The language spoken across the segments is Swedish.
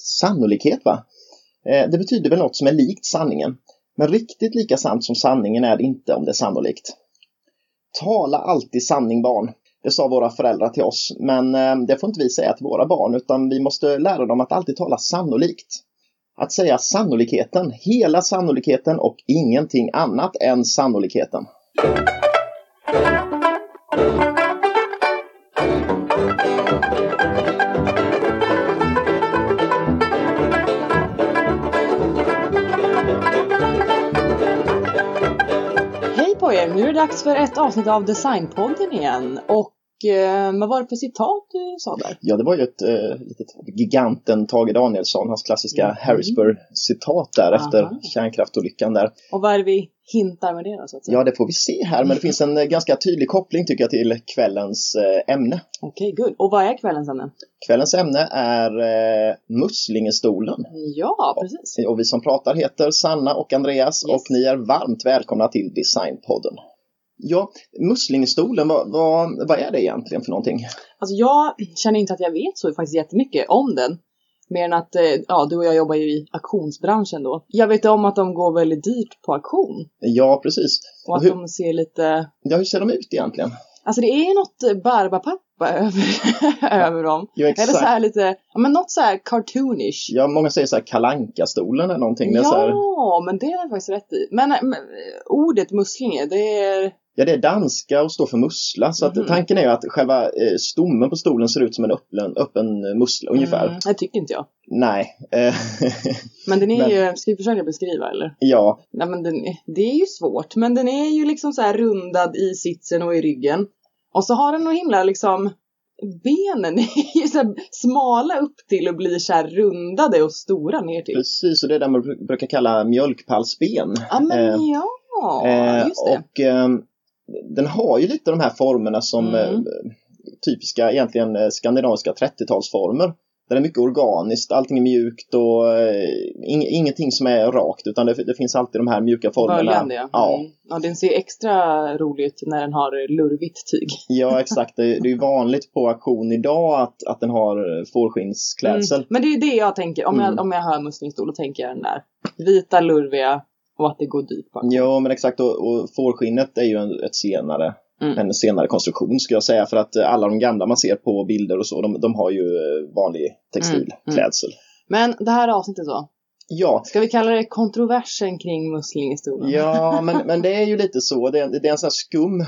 sannolikhet va? Eh, det betyder väl något som är likt sanningen. Men riktigt lika sant som sanningen är det inte om det är sannolikt. Tala alltid sanning barn. Det sa våra föräldrar till oss, men eh, det får inte vi säga till våra barn utan vi måste lära dem att alltid tala sannolikt. Att säga sannolikheten, hela sannolikheten och ingenting annat än sannolikheten. Dags för ett avsnitt av Designpodden igen. Och eh, vad var det för citat du sa där? Ja, det var ju ett eh, litet giganten Tage Danielsson, hans klassiska Mm. Harrisburg-citat där Aha. efter kärnkraftolyckan där. Och vad är det vi hintar med det då, så att säga? Ja, det får vi se här, men det finns en eh, ganska tydlig koppling tycker jag till kvällens eh, ämne. Okej, good. Och vad är kvällens ämne? Kvällens ämne är eh, Musslingestolen. Ja, precis. Och vi som pratar heter Sanna och Andreas Yes. och ni är varmt välkomna till Designpodden. Ja, Musslingestolen, vad, vad, vad är det egentligen för någonting? Alltså jag känner inte att jag vet så faktiskt jättemycket om den. Mer än att, eh, ja, du och jag jobbar ju i auktionsbranschen då. Jag vet om att de går väldigt dyrt på auktion. Ja, precis. Och att Hur- de ser lite, Ja, hur ser de ut egentligen? alltså det är ju något eh, barbapappa över, över dem. Ja, exakt. Eller så här lite, ja men något så här cartoonish. Ja, många säger så här kalankastolen eller någonting. Är så här, Ja, men det har jag faktiskt rätt i. Men, men ordet muslinge, det är... ja, det är danska och står för mussla. Så att Mhm. tanken är ju att själva eh, stommen på stolen ser ut som en öppen, öppen mussla ungefär. Mm, det tycker inte jag. Nej. Men den är Men- ju, ska vi försöka beskriva eller? ja, Nej men den, det är ju svårt, men den är ju liksom så här rundad i sitsen och i ryggen. Och så har den några himla liksom, benen är ju så smala upp till och blir så här rundade och stora ner till. precis. Och det är det man bru- brukar kalla mjölkpallsben. Ja men Eh, ja, Eh, just det. Och ehm, den har ju lite de här formerna som Mm. eh, typiska egentligen eh, skandinaviska 30-talsformer. Där det är mycket organiskt, allting är mjukt och eh, ing, ingenting som är rakt utan det, det finns alltid de här mjuka formerna. Böljande ja. Ja, Mm. ja. Den ser extra rolig ut när den har lurvigt tyg. ja exakt. Det, det är ju vanligt på auktion idag att, att den har fårskinnsklädsel. Mm. Men det är det jag tänker, om, jag, Mm. om jag hör musslingstol, då tänker jag den där vita, lurviga och att det går dyrt på. Ja men exakt och, och fårskinnet är ju en, ett senare Mm. en senare konstruktion skulle jag säga för att eh, alla de gamla man ser på bilder och så de, de har ju eh, vanlig Mm, textilklädsel. Men det här avsnittet så, Ja, ska vi kalla det kontroversen kring musslingestolen? Ja, men, men det är ju lite så. Det är, det är en sån här skum,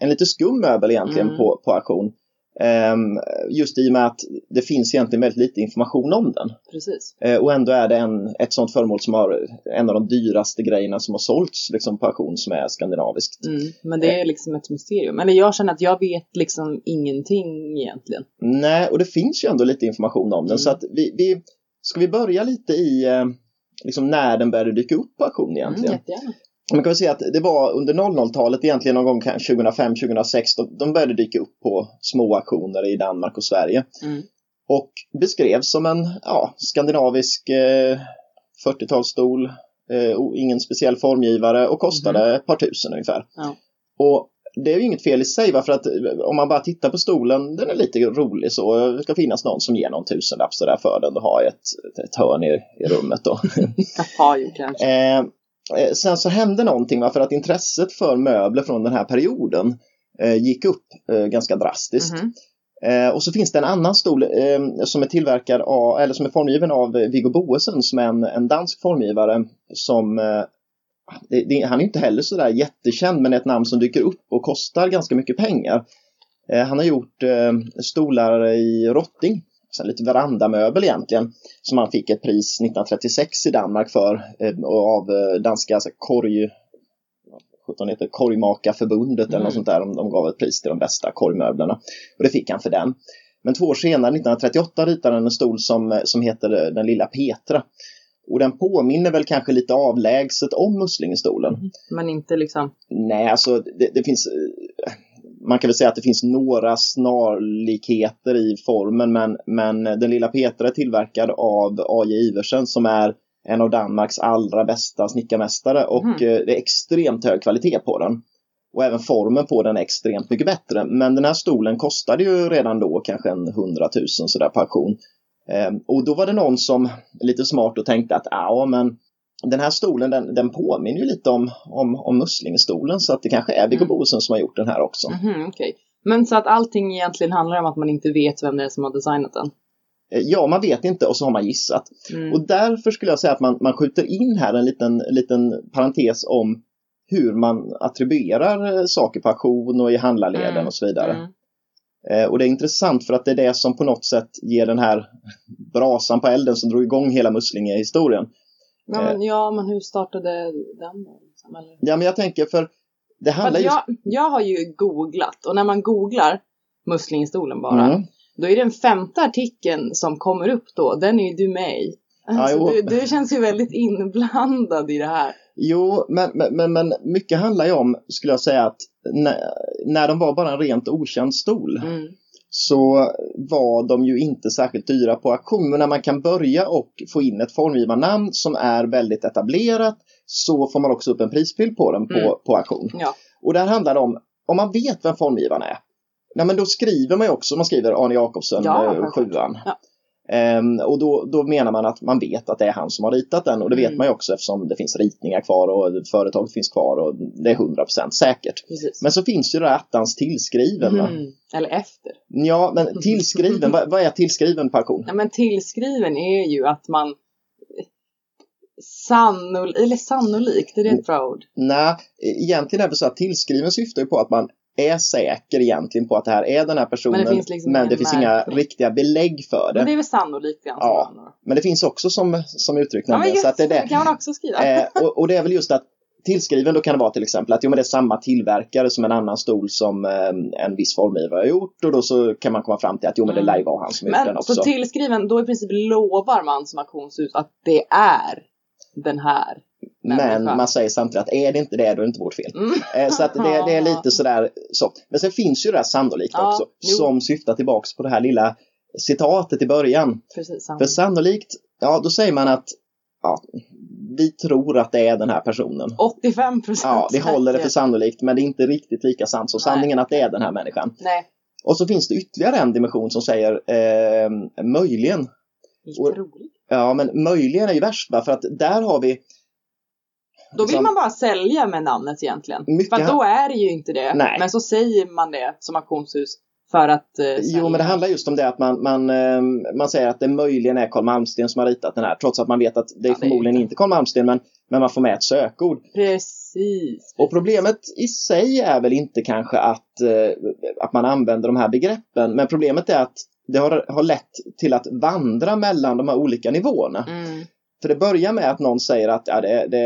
en lite skum möbel egentligen Mm. på, på auktion. Ehm, just i och med att det finns egentligen väldigt lite information om den. Precis. Eh, och ändå är det en, ett sånt föremål som har en av de dyraste grejerna som har sålts liksom, på auktion som är skandinaviskt. Mm. Men det är liksom ett mysterium. Eller jag känner att jag vet liksom ingenting egentligen. Nej, och det finns ju ändå lite information om den. Mm. Så att vi, vi, ska vi börja lite i eh, liksom när den började dyka upp på auktion Mm, egentligen? jättegärna. Man kan väl säga att det var under 00-talet egentligen någon gång kanske 2005-2006 de, de började dyka upp på små auktioner i Danmark och Sverige. Mm. Och beskrevs som en ja, skandinavisk eh, 40-talsstol, eh, ingen speciell formgivare och kostade ett par tusen ungefär. Mm. Ja. Och det är ju inget fel i sig, va? för att eh, om man bara tittar på stolen, den är lite rolig så. Det ska finnas någon som ger någon tusenlapp sådär för den och har ett, ett, hörn i, i rummet då. Jaha, jo kanske. Eh, eh, sen så hände någonting va? för att intresset för möbler från den här perioden eh, gick upp eh, ganska drastiskt. Mhm. Eh, och så finns det en annan stol eh, som är tillverkad av, eller som är formgiven av eh, Viggo Boesen som är en, en dansk formgivare som eh, det, det, han är inte heller sådär jättekänd men är ett namn som dyker upp och kostar ganska mycket pengar. Eh, han har gjort eh, stolar i rotting, så lite verandamöbel egentligen, som han fick ett pris 1936 i Danmark för eh, av eh, danska alltså, korg, heter det, Korgmakarförbundet eller Mm. något sånt där. De, de gav ett pris till de bästa korgmöblerna. Och det fick han för den. Men två år senare, 1938, ritade han en stol som, som heter Den lilla Petra. Och den påminner väl kanske lite avlägset om Musslingestolen. Men inte liksom. Nej, alltså det, det finns eh, man kan väl säga att det finns några snarlikheter i formen men, men den lilla Petra är tillverkad av A.J. Iversen som är en av Danmarks allra bästa snickarmästare och Mhm. eh, det är extremt hög kvalitet på den. Och även formen på den är extremt mycket bättre. Men den här stolen kostade ju redan då kanske en 100 000 sådär på auktion. Eh, och då var det någon som lite smart och tänkte att ja men den här stolen den, den påminner ju lite om, om, om Muslingestolen så att det kanske är Viggo Mm. Boesen som har gjort den här också. Mhm, okej. Men så att allting egentligen handlar om att man inte vet vem det är som har designat den? Eh, Ja, man vet inte och så har man gissat. Mm. Och därför skulle jag säga att man, man skjuter in här en liten, liten parentes om hur man attribuerar eh, saker på auktion och i handlarleden Mm, och så vidare. Eh, och det är intressant för att det är det som på något sätt ger den här brasan på elden som drog igång hela Muslinge-historien. Ja, men, ja, men hur startade den? Liksom, eller? Ja, men jag tänker för det För handlar att just... jag, jag har ju googlat och när man googlar Muslingestolen bara, Mm. då är den femte artikeln som kommer upp då, den är ju du i. Alltså, du, du känns ju väldigt inblandad i det här. Jo, men, men, men, mycket handlar ju om, skulle jag säga, att när, när de var bara en rent okänd stol Mm. så var de ju inte särskilt dyra på auktion. Men när man kan börja och få in ett formgivarnamn som är väldigt etablerat så får man också upp en prisbild på den på, Mm. på auktion. Ja. Och där handlar det om, om man vet vem formgivaren är, nej men då skriver man ju också, man skriver Arne Jacobsen, Ja, eh, sjuan. Ja. Ehm, och då, då menar man att man vet att det är han som har ritat den och det vet Mm. man ju också eftersom det finns ritningar kvar och företaget finns kvar och det är 100% säkert. Precis. Men så finns ju det där attans tillskriven. Mhm. Eller efter. Ja, men tillskriven, vad, vad är tillskriven på auktion? Nej, men tillskriven är ju att man sannol, eller sannolikt, är det ett bra ord? Nej, egentligen är det så att tillskriven syftar ju på att man är säker egentligen på att det här är den här personen. Men det finns liksom men det finns inga riktiga belägg för Men det det. är väl sannolikt Ja. Men det finns också som, som uttryck Ja, nämligen. så att det, är det det. kan man också skriva. Eh, och, och det är väl just att tillskriven då kan det vara till exempel att jo, men det är samma tillverkare som en annan stol som eh, en viss formgivare har gjort och då så kan man komma fram till att jo men det Mm. lär ju vara han som gjort den Men också. så tillskriven, då i princip lovar man som auktionshus att det är den här Men man säger samtidigt att är det inte det, då är det inte vårt fel. Mm. Eh, Så att det, det är lite sådär så. Men sen finns ju det här sannolikt Ja, också jo. som syftar tillbaks på det här lilla citatet i början. Precis, För sannolikt, ja då säger man att ja, vi tror att det är den här personen. 85 procent Ja, vi håller det för sannolikt men det är inte riktigt lika sant som sanningen att det är den här människan. Nej, Och så finns det ytterligare en dimension som säger eh, möjligen. Och- roligt. Ja, men möjligen är ju värst va? för att där har vi Då vill liksom- man bara sälja med namnet egentligen. Mycket För då är det ju inte det. Nej. Men så säger man det som auktionshus för att eh, Jo, men det handlar just om det att man, man, eh, man säger att det möjligen är Carl Malmsten som har ritat den här, trots att man vet att det är Ja, det är förmodligen inte. inte Carl Malmsten, men, men man får med ett sökord. Precis. Och problemet i sig är väl inte kanske att, eh, att man använder de här begreppen, men problemet är att det har, har lett till att vandra mellan de här olika nivåerna. Mm. För det börjar med att någon säger att ja, det, det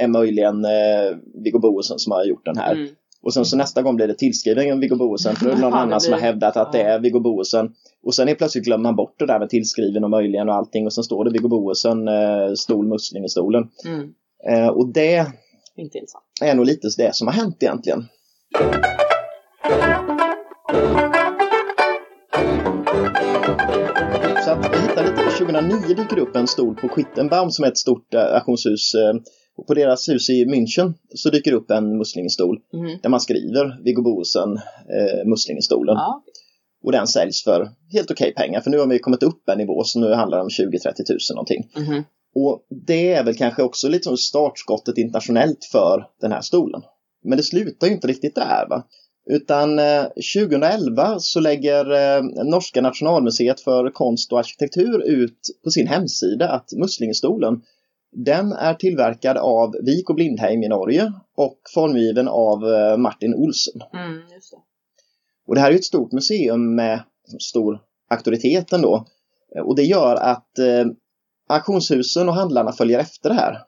är möjligen eh, Viggo Boesen som har gjort den här. Mm. Och sen så nästa gång blir det tillskriven Viggo Boesen för då är det någon annan som har hävdat att det är Viggo Boesen. Och sen är plötsligt glömmer man bort det där med tillskriven och möjligen och allting och sen står det Viggo Boesen, eh, stol mussling i stolen. Mm. Eh, och det är nog lite det som har hänt egentligen. 2009 dyker upp en stol på Quittenbaum som är ett stort eh, auktionshus. Eh, och på deras hus i München så dyker upp en muslingstol Mm. där man skriver Viggo Boesen, eh, Muslingestolen. Ja. Och den säljs för helt okej pengar för nu har vi kommit upp en nivå så nu handlar det om 20-30 tusen någonting. Mhm. Och det är väl kanske också lite som startskottet internationellt för den här stolen. Men det slutar ju inte riktigt där va. Utan eh, 2011 så lägger eh, Norska nationalmuseet för konst och arkitektur ut på sin hemsida att Muslingestolen den är tillverkad av Vik och Blindheim i Norge och formgiven av eh, Martin Olsen. Mm, det. Och det här är ett stort museum med stor auktoritet ändå. Eh, Och det gör att eh, auktionshusen och handlarna följer efter det här.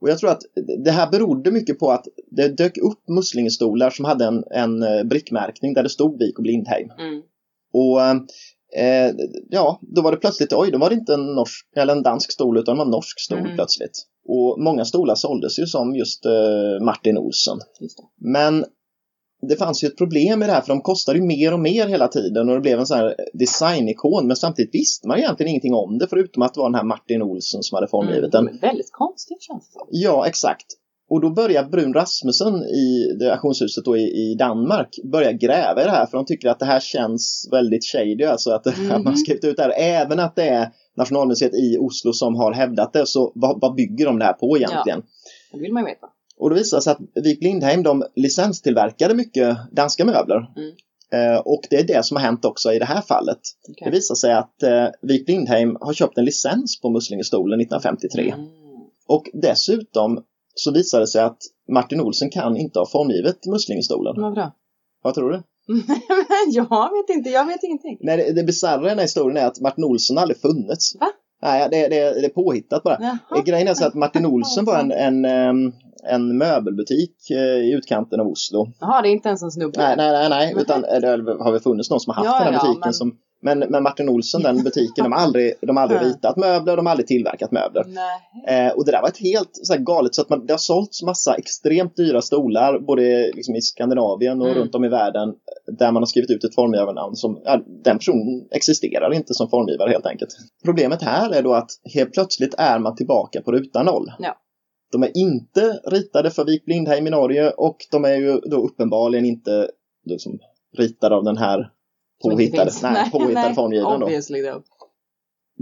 Och jag tror att det här berodde mycket på att det dök upp muslingestolar som hade en, en eh, brickmärkning där det stod Vik och Blindheim. Mm. Och eh, ja, då var det plötsligt, oj, då var det inte en norsk eller en dansk stol utan det var en norsk stol Mhm. plötsligt. Och många stolar såldes ju som just eh, Martin Olsson. Just. Men det fanns ju ett problem med det här för de kostade ju mer och mer hela tiden och det blev en sån här designikon men samtidigt visste man egentligen ingenting om det förutom att det var den här Martin Olsson som hade formgivit den. Mm, väldigt konstigt känns det som. Ja, exakt. Och då börjar Brun Rasmussen i det auktionshuset då i, i Danmark börja gräva i det här för de tycker att det här känns väldigt shady, alltså att, Mhm. att man skrivit ut det här. Även att det är Nationalmuseet i Oslo som har hävdat det, så vad, vad bygger de det här på egentligen? Det vill man ju veta. Och det sig att Vik Lindheim de licenstillverkade mycket danska möbler. Mm. Eh, och det är det som har hänt också i det här fallet. Okej. Det visar sig att eh, Vik Lindheim har köpt en licens på Muslingestolen 1953. Mm. Och dessutom så visar det sig att Martin Olsen kan inte ha formgivet Muslingestolen. Vad bra. Vad tror du? jag vet inte, jag vet ingenting. Nej, det, det bisarra i den här historien är att Martin Olsen aldrig funnits. Va? Nej, det, det, det är påhittat bara. Jaha. Grejen är så att Martin Olsen var en, en, en möbelbutik eh, i utkanten av Oslo. Jaha, det är inte ens en snubbe? Nej, nej, nej, nej. utan eh, det har väl funnits någon som har haft Ja, den här ja, butiken. men- Som, men, men Martin Olsen, den butiken, de har aldrig, de har aldrig ritat möbler, de har aldrig tillverkat möbler. Eh, och det där var ett helt så här galet så att man, det har sålts massa extremt dyra stolar både liksom i Skandinavien och Mm. runt om i världen där man har skrivit ut ett formgivarnamn som, ja, den personen existerar inte som formgivare helt enkelt. Problemet här är då att helt plötsligt är man tillbaka på ruta noll. Ja. De är inte ritade för Vik Blindheim i Norge och de är ju då uppenbarligen inte liksom, ritade av den här påhittade, finns. nej, påhittade. Då. Obviously då.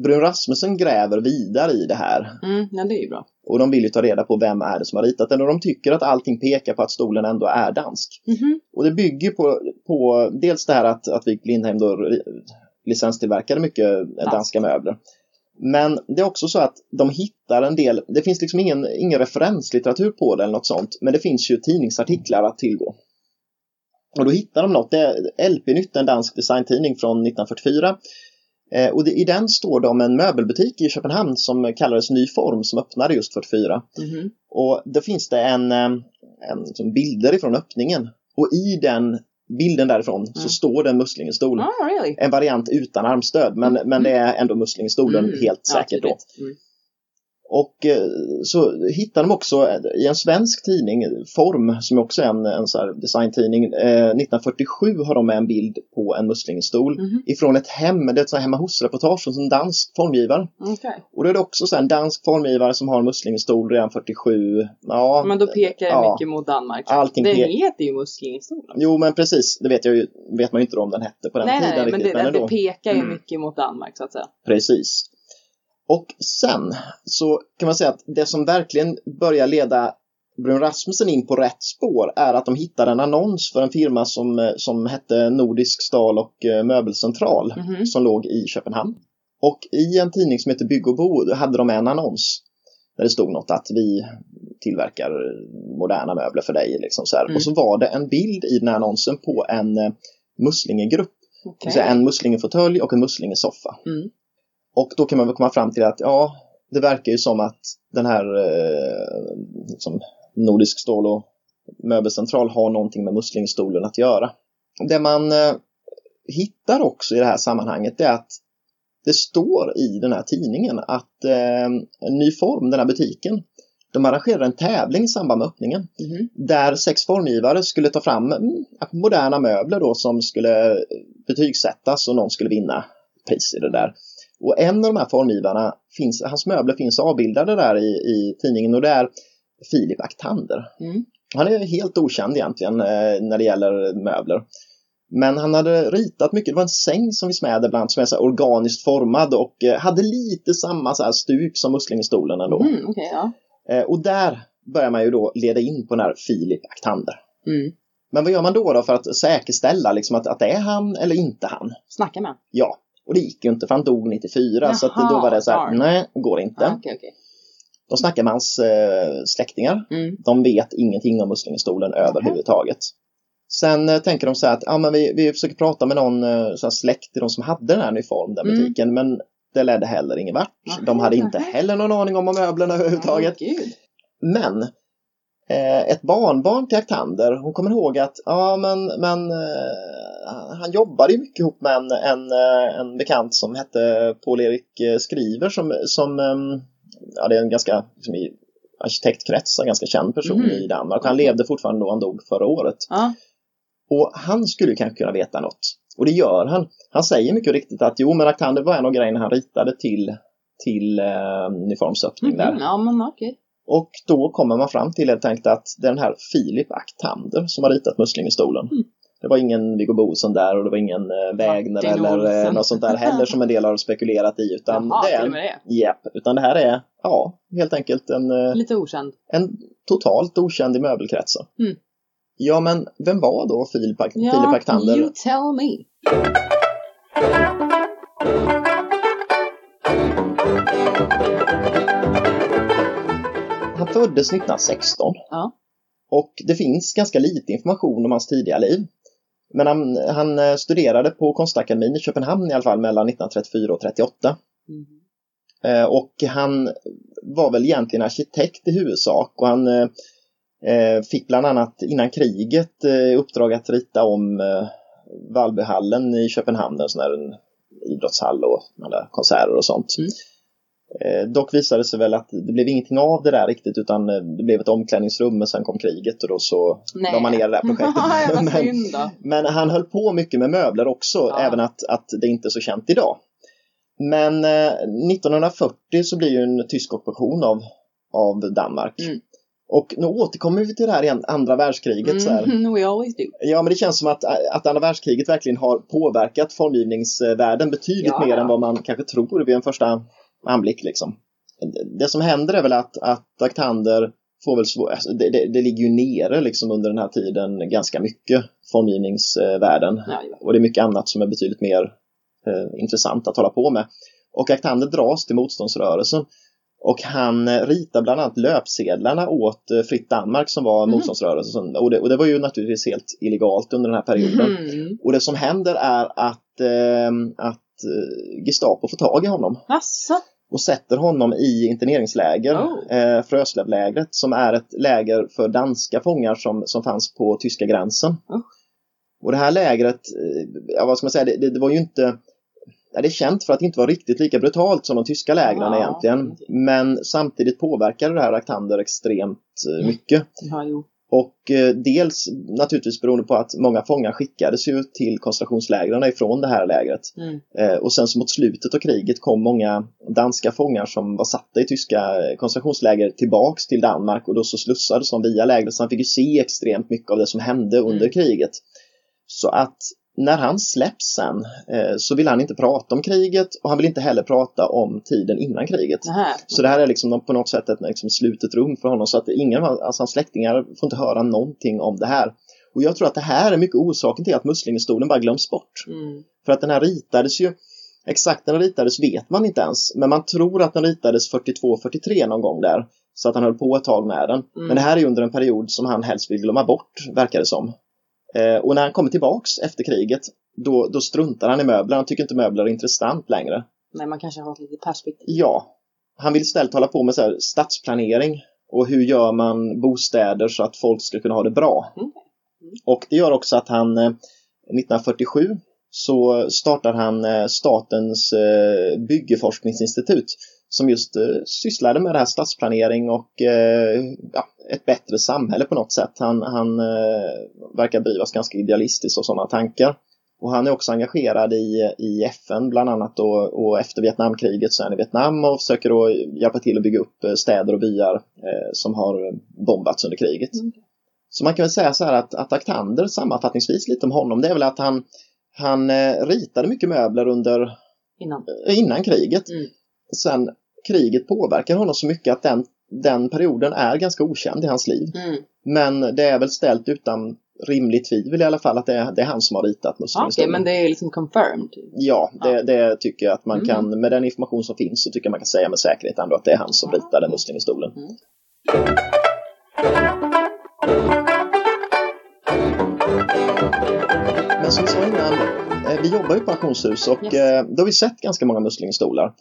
Brun Rasmussen gräver vidare i det här Mm, ja, det är ju bra. och de vill ju ta reda på vem är det som har ritat den och de tycker att allting pekar på att stolen ändå är dansk. Mhm. Och det bygger på, på dels det här att, att Vik Lindheim då licenstillverkade mycket eh, danska möbler. Men det är också så att de hittar en del, det finns liksom ingen, ingen referenslitteratur på det eller något sånt, men det finns ju tidningsartiklar att tillgå. Och då hittar de något, det är LP-nytt, en dansk designtidning från 1944. Eh, och det, i den står det om en möbelbutik i Köpenhamn som kallades Ny Form som öppnade just 44. Mhm. Och då finns det en, eh, en liksom bilder ifrån öppningen. Och i den bilden därifrån så Mm. står det en Muslingestol. Oh, really? En variant utan armstöd, men, Mm. men det är ändå Muslingestolen Mm. helt Ja, säkert då. Mm. Och eh, så hittar de också i en svensk tidning, Form, som också är en, en så designtidning, eh, 1947 har de med en bild på en muslingstol Mhm. ifrån ett hem, det är ett hemma hos-reportage hos en dansk formgivare. Okej. Och då är det också så en dansk formgivare som har en muslingstol redan 47. Ja, Men då pekar det Ja. mycket mot Danmark. Allting Den heter ju Muslingestolen. Jo, men precis. Det vet, jag ju, vet man ju inte om den hette på den Nej, tiden nej, men riktigt. det, men det pekar ju Mm. mycket mot Danmark så att säga. Precis. Och sen så kan man säga att det som verkligen börjar leda Brun Rasmussen in på rätt spår är att de hittar en annons för en firma som, eh, som hette Nordisk Stal och eh, Möbelcentral Mhm. som låg i Köpenhamn. Och i en tidning som heter Bygg och Bo hade de en annons där det stod något att vi tillverkar moderna möbler för dig. Liksom så. Mm. Och så var det en bild i den här annonsen på en eh, muslingegrupp. Säga en muslingefåtölj och en muslingesoffa. Mm. Och då kan man väl komma fram till att ja, det verkar ju som att den här eh, liksom, Nordisk stål och möbelcentral har någonting med muslingstolen att göra. Det man eh, hittar också i det här sammanhanget är att det står i den här tidningen att eh, en ny form, den här butiken, de arrangerar en tävling i samband med öppningen Mhm. där sex formgivare skulle ta fram mm, moderna möbler då som skulle betygsättas och någon skulle vinna pris i det där. Och en av de här formgivarna, finns, hans möbler finns avbildade där i, i tidningen och det är Filip Aktander. Mm. Han är helt okänd egentligen eh, när det gäller möbler. Men han hade ritat mycket, det var en säng som finns med där bland som är så organiskt formad och eh, hade lite samma så här stuk som muslingestolen ändå. Mm, Okej, ja. Eh, och där börjar man ju då leda in på den här Filip Aktander. Mm. Men vad gör man då, då för att säkerställa liksom att, att det är han eller inte han? Snacka med Ja, och det gick ju inte för han dog 94 så att Jaha, då var det så här, nej, går inte. ah, Okej, okej. De snackar med hans eh, släktingar. Mm. De vet ingenting om Muslingestolen överhuvudtaget. Sen eh, tänker de så här att ja, men vi, vi försöker prata med någon eh, så här släkt till de som hade den här Nyform, den Mm. butiken, men det ledde heller ingen vart. De hade inte heller någon aning om möblerna överhuvudtaget. Gud. Men ett barnbarn till Aktander, hon kommer ihåg att ja, men, men eh, han jobbade ju mycket ihop med en, en, eh, en bekant som hette Paul-Erik eh, Skriver som, som ehm, ja, det är en ganska, liksom, i arkitektkretsar, ganska känd person Mhm. i Danmark. Han levde fortfarande då han dog förra året. Ja. Och han skulle kanske kunna veta något. Och det gör han. Han säger mycket riktigt att jo, men Aktander var en av grejerna han ritade till, till eh, uniformsöppning där. Mhm, Ja, men okej. Och då kommer man fram till helt enkelt att det är den här Filip Aktander som har ritat Muslingestolen. Mm. Det var ingen Viggo Bosen där och det var ingen eh, Wägner eller eh, något sånt där heller som en del har spekulerat i. Utan Jaha, det är en, det. Japp, utan det här är ja, helt enkelt en, eh, Lite okänd. en totalt okänd i möbelkretsen. Mm. Ja, men vem var då Filip, Ak- Ja, Filip Aktander? you tell me. Föddes 1916 Ja. och det finns ganska lite information om hans tidiga liv. Men han, han eh, studerade på konstakademin i Köpenhamn i alla fall mellan 1934 och 1938. Mm. Eh, och han var väl egentligen arkitekt i huvudsak och han eh, fick bland annat innan kriget eh, uppdrag att rita om eh, Valbyhallen i Köpenhamn, en sån här en idrottshall och alla konserter och sånt. Mm. Eh, dock visade det sig väl att det blev ingenting av det där riktigt utan eh, det blev ett omklädningsrum men sen kom kriget och då så Nej. la man ner det där projektet. Men, men han höll på mycket med möbler också, Ja. även att, att det inte är så känt idag. Men eh, 1940 så blir ju en tysk ockupation av, av Danmark. Mm. Och nu återkommer vi till det här igen, andra världskriget. Så här. Mm, we always do. Ja, men det känns som att, att andra världskriget verkligen har påverkat formgivningsvärlden betydligt Ja, mer ja. än vad man kanske tror vid en första anblick. Liksom. Det som händer är väl att, att Aktander får väl svår, alltså det, det, det ligger ju nere liksom under den här tiden ganska mycket, formgivningsvärlden. Ja, ja. Och det är mycket annat som är betydligt mer eh, intressant att hålla på med. Och Aktander dras till motståndsrörelsen. Och han eh, ritar bland annat löpsedlarna åt eh, Fritt Danmark som var Mhm. motståndsrörelsen. Och det, och det var ju naturligtvis helt illegalt under den här perioden. Mm. Och det som händer är att, eh, att Gestapo får tag i honom Asså? och sätter honom i interneringsläger, Oh. eh, Fröslevlägret, som är ett läger för danska fångar som, som fanns på tyska gränsen. Oh. Och det här lägret, eh, ja, vad ska man säga, det, det, det var ju inte ja, det är känt för att inte var riktigt lika brutalt som de tyska lägren Ja, egentligen. okej. Men samtidigt påverkade det här Aktander extremt eh, Mm. mycket. Ja. Och eh, dels naturligtvis beroende på att många fångar skickades ju till koncentrationslägren ifrån det här lägret. Mm. Eh, och sen så mot slutet av kriget kom många danska fångar som var satta i tyska koncentrationsläger tillbaks till Danmark och då så slussades de via lägret så han fick ju se extremt mycket av det som hände under Mm. kriget. Så att när han släpps sen eh, så vill han inte prata om kriget och han vill inte heller prata om tiden innan kriget. Nähä. Så det här är liksom på något sätt ett liksom slutet rum för honom så att ingen, alltså hans släktingar får inte höra någonting om det här. Och jag tror att det här är mycket orsaken till att Muslingestolen bara glöms bort. Mm. För att den här ritades ju, exakt när den ritades vet man inte ens, men man tror att den ritades 42-43 någon gång där. Så att han höll på ett tag med den. Mm. Men det här är under en period som han helst vill glömma bort, verkar det som. Eh, och när han kommer tillbaks efter kriget, då, då struntar han i möbler. Han tycker inte möbler är intressant längre. Nej, man kanske har ett litet perspektiv. Ja, han vill istället hålla på med så här stadsplanering och hur gör man bostäder så att folk ska kunna ha det bra. Mm. Och det gör också att han eh, 1947 så startar han eh, Statens eh, byggeforskningsinstitut som just eh, sysslade med det här stadsplanering och eh, ja, ett bättre samhälle på något sätt. Han, han eh, verkar drivas ganska idealistiskt och sådana tankar. Och han är också engagerad i, i FN bland annat då, och efter Vietnamkriget så är han i Vietnam och försöker då hjälpa till att bygga upp eh, städer och byar eh, som har bombats under kriget. Mm. Så man kan väl säga så här att, att Aktander sammanfattningsvis lite om honom det är väl att han, han eh, ritade mycket möbler under, Innan. eh, innan kriget. Mm. Sen kriget påverkar honom så mycket att den, den perioden är ganska okänd i hans liv. Mm. Men det är väl ställt utan rimligt tvivel i alla fall att det är, det är han som har ritat Ja, Okej, Muslimhistorien. men det är liksom confirmed. Ja, det, Ja. det tycker jag att man Mm. kan, med den information som finns så tycker jag man kan säga med säkerhet ändå att det är han som ritade Muslimhistolen. Mm. Men som vi sa innan, eh, vi jobbar ju på auktionshus och Yes. eh, då har vi sett ganska många Muslimstolar.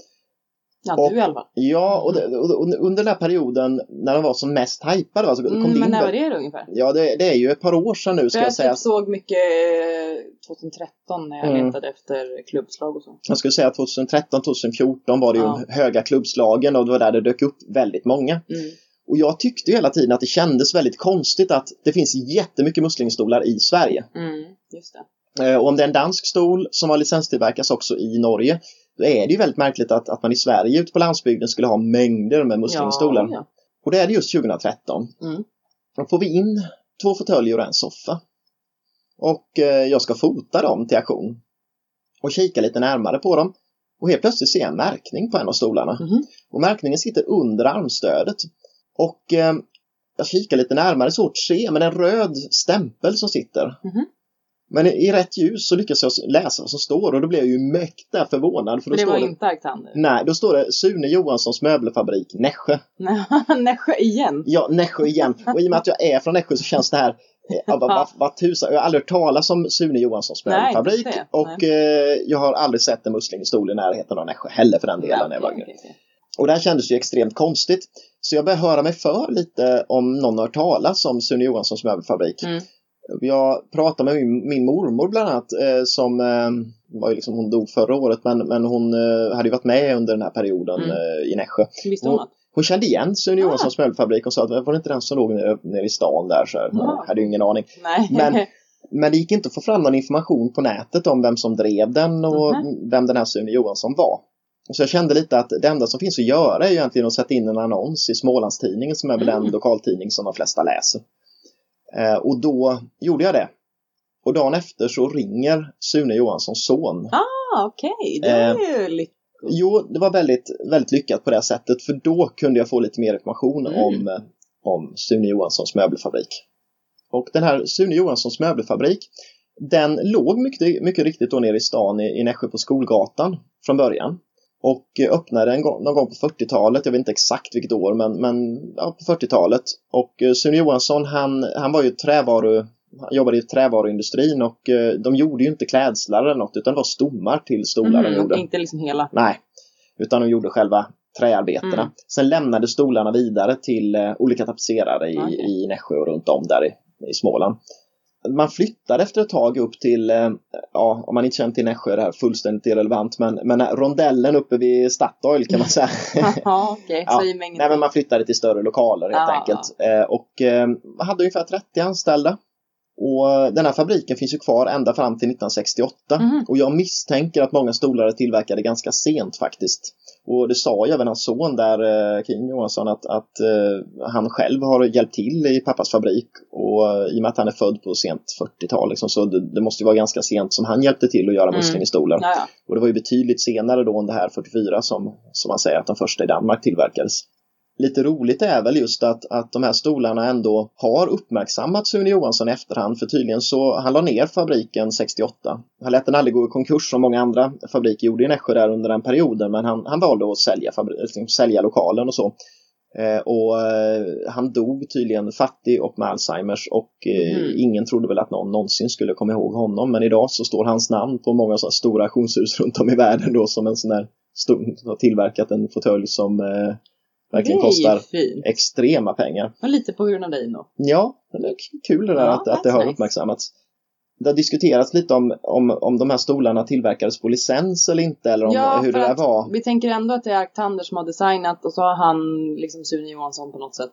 Ja, Och- du fall. Ja, och, det, och, under den här perioden när de var som mest hypade, alltså, kom Mm, det men när var det då ungefär? Ja, det, det är ju ett par år sedan nu ska jag jag säga. typ såg mycket eh, 2013 när jag Mm. letade efter klubbslag och så. Jag skulle säga att 2013, 2014 var det ju Ja. höga klubbslagen och det var där det dök upp väldigt många. Mm. Och jag tyckte hela tiden att det kändes väldigt konstigt att det finns jättemycket muslimstolar i Sverige. Mm, just det. Eh, Och om det är en dansk stol som har licenstillverkas också i Norge, då är det ju väldigt märkligt att, att man i Sverige ute på landsbygden skulle ha mängder med muslimstolar. Ja, Och det är det just 2013. Mm. Då får vi in två fåtöljer och en soffa. Och eh, jag ska fota dem till auktion. Och kika lite närmare på dem. Och helt plötsligt ser jag en märkning på en av stolarna. Mhm. Och märkningen sitter under armstödet. Och eh, jag kikar lite närmare, svårt att se, men en röd stämpel som sitter. Mhm. Men i, rätt ljus så lyckas jag läsa vad som står och då blev jag ju mäkta förvånad. För då det står var det, inte Arctander? Nej, då står det Sune Johanssons möbelfabrik Nässjö. Nässjö igen? Ja, Nässjö igen. Och i och med att jag är från Nässjö så känns det här eh, Ja, vad, vad, vad tusan, jag har aldrig hört talas om Sune Johanssons Nej, möbelfabrik det. och eh, jag har aldrig sett en muslinstol i närheten av Nässjö heller för den delen när jag var. Okej, okej. Och det här kändes ju extremt konstigt. Så jag började höra mig för lite om någon har hört talas om Sune Johanssons möbelfabrik. Mm. Jag pratade med min, min mormor bland annat eh, som eh, var ju liksom, hon dog förra året men, men hon eh, hade ju varit med under den här perioden Mm. eh, i Nässjö. Visste hon att? Hon kände igen Sune Ah. Johanssons möbelfabrik och sa att var det inte den som låg nere, nere i stan där? Så jag hade ju ingen aning. Nej. Men- Men det gick inte att få fram någon information på nätet om vem som drev den och Mhm. vem den här Sune Johansson var. Så jag kände lite att det enda som finns att göra är egentligen att sätta in en annons i Smålandstidningen som är väl Mm. den lokaltidning som de flesta läser. Eh, och då gjorde jag det. Och dagen efter så ringer Sune Johanssons son. ah, okej. Det är Eh, ju lite... Jo, det var väldigt, väldigt lyckat på det sättet för då kunde jag få lite mer information Mm. om, eh, om Sune Johanssons möbelfabrik. Och den här Sune Johanssons möbelfabrik den låg mycket, mycket riktigt då nere i stan i, i Nässjö på Skolgatan från början. Och eh, öppnade en gång, någon gång på 40-talet, jag vet inte exakt vilket år, men, men ja, på 40-talet. Och eh, Sune Johansson han, han var ju trävaru, han jobbade i trävaruindustrin och eh, de gjorde ju inte klädslar eller något utan det var stommar till stolar de Mm, gjorde. inte liksom hela. Nej, utan de gjorde själva träarbetena. Mm. Sen lämnade stolarna vidare till olika tapetserare i, Okej. i Nässjö och runt om där i, i Småland. Man flyttade efter ett tag upp till, eh, ja om man inte känner till Nässjö är det här fullständigt irrelevant, men, men rondellen uppe vid Statoil kan man säga. Ja, okej. Ja, Nej men man flyttade till större lokaler helt Ah. enkelt. Eh, och eh, hade ungefär 30 anställda. Och eh, den här fabriken finns ju kvar ända fram till 1968. Mhm. Och jag misstänker att många stolar är tillverkade ganska sent faktiskt. Och det sa ju även hans son där, eh, Kim Johansson, att, att eh, han själv har hjälpt till i pappas fabrik. Och eh, i och med att han är född på sent 40-tal liksom, så det, det måste ju vara ganska sent som han hjälpte till att göra Mm. muslingestolar. Ja, ja. Och det var ju betydligt senare då än det här 44 som, som man säger att de första i Danmark tillverkades. Lite roligt är väl just att, att de här stolarna ändå har uppmärksammat Sune Johansson i efterhand för tydligen så han la ner fabriken 68. Han lät den aldrig gå i konkurs som många andra fabriker gjorde i Nässjö där under den perioden men han, han valde att sälja, liksom, sälja lokalen och så. Eh, och eh, han dog tydligen fattig och med Alzheimers och eh, Mhm. ingen trodde väl att någon någonsin skulle komma ihåg honom men idag så står hans namn på många sådana stora auktionshus runt om i världen då som en sån där har tillverkat en fåtölj som eh, verkligen kostar fint. extrema pengar. Och lite på grund av dig nog. Ja, det är kul det där Ja, att, att det har nice. uppmärksammats. Det har diskuterats lite om, om, om de här stolarna tillverkades på licens eller inte eller om Ja, hur det där var. Vi tänker ändå att det är Arctander som har designat och så har han liksom Sune Johansson på något sätt.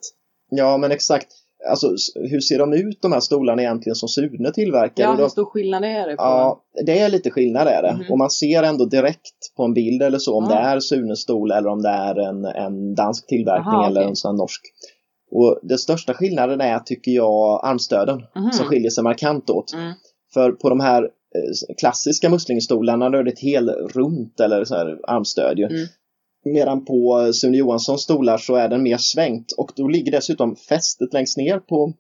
Ja, men exakt. Alltså, hur ser de ut de här stolarna egentligen som Sune tillverkar? Ja, hur stor skillnad är det på? Ja, det är lite skillnad är det. Mhm. Och man ser ändå direkt på en bild eller så om Ja. det är Sunes stol eller om det är en, en dansk tillverkning Aha, eller okej. en sån norsk. Och den största skillnaden är, tycker jag, armstöden Mhm. som skiljer sig markant åt. Mm. För på de här eh, klassiska muslingestolarna då är det ett helrunt eller så här armstöd ju. Mm. Medan på Sune Johanssons stolar så är den mer svängt och då ligger dessutom fästet längst ner på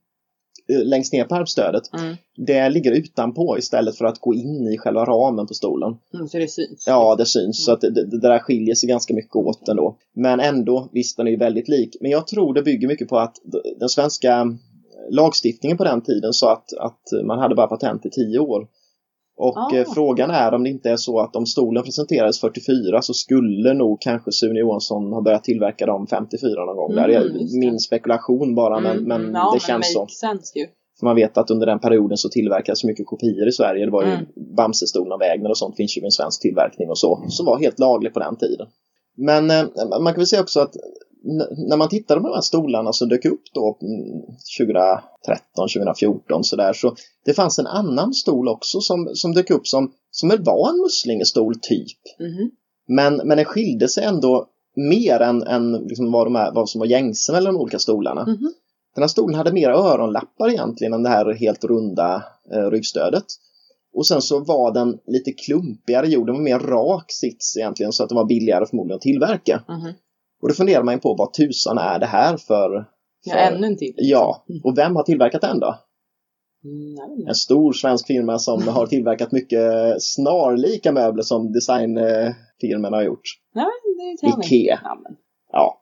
eh, längst ner på armstödet. Mm. Det ligger utanpå istället för att gå in i själva ramen på stolen. Mm, så det syns. Ja, det syns. Så att det, det, där skiljer sig ganska mycket åt ändå. Men ändå, visst den är ju väldigt lik. Men jag tror det bygger mycket på att den svenska lagstiftningen på den tiden sa att, att man hade bara patent i tio år. Och Ah. eh, frågan är om det inte är så att om stolen presenterades 44 så skulle nog kanske Sune Johansson ha börjat tillverka dem 54 någon gång. Mm, där är det. min spekulation bara men, Mm, men mm, ja, det känns så. För man vet att under den perioden så tillverkades så mycket kopior i Sverige. Det var ju Mm. Bamsestolen och Wägner och sånt finns ju en svensk tillverkning och så. Som var helt lagligt på den tiden. Men eh, man kan väl säga också att när man tittade på de här stolarna som dök upp då mm, 2013, 2014 sådär så det fanns en annan stol också som, som dök upp som, som var en muslingestol typ. Mhm. Men, men den skilde sig ändå mer än, än liksom vad, de är, vad som var gängse mellan de olika stolarna. Mhm. Den här stolen hade mer öronlappar egentligen än det här helt runda eh, ryggstödet. Och sen så var den lite klumpigare gjord, den var mer rak sits egentligen så att den var billigare förmodligen att tillverka. Mhm. Och då funderar man ju på vad tusan är det här för... Ja, för ännu en till. Ja, och vem har tillverkat den då? Mm, inte. En stor svensk firma som har tillverkat mycket snarlika möbler som designfirmorna har gjort. Nej, det är. Ikea. Ja, men. Ja.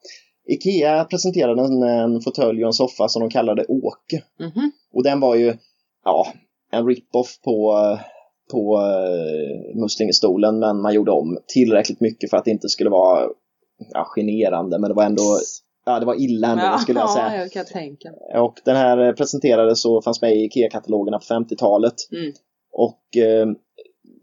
Ikea presenterade en, en fåtölj och en soffa som de kallade Åke. Mhm. Och den var ju, ja, en rip-off på, på uh, Muslingestolen men man gjorde om tillräckligt mycket för att det inte skulle vara ja, generande men det var ändå, ja det var illa ändå skulle jag säga. Ja, jag tänka. Och den här presenterades och fanns med i IKEA-katalogerna på 50-talet. Mm. Och eh,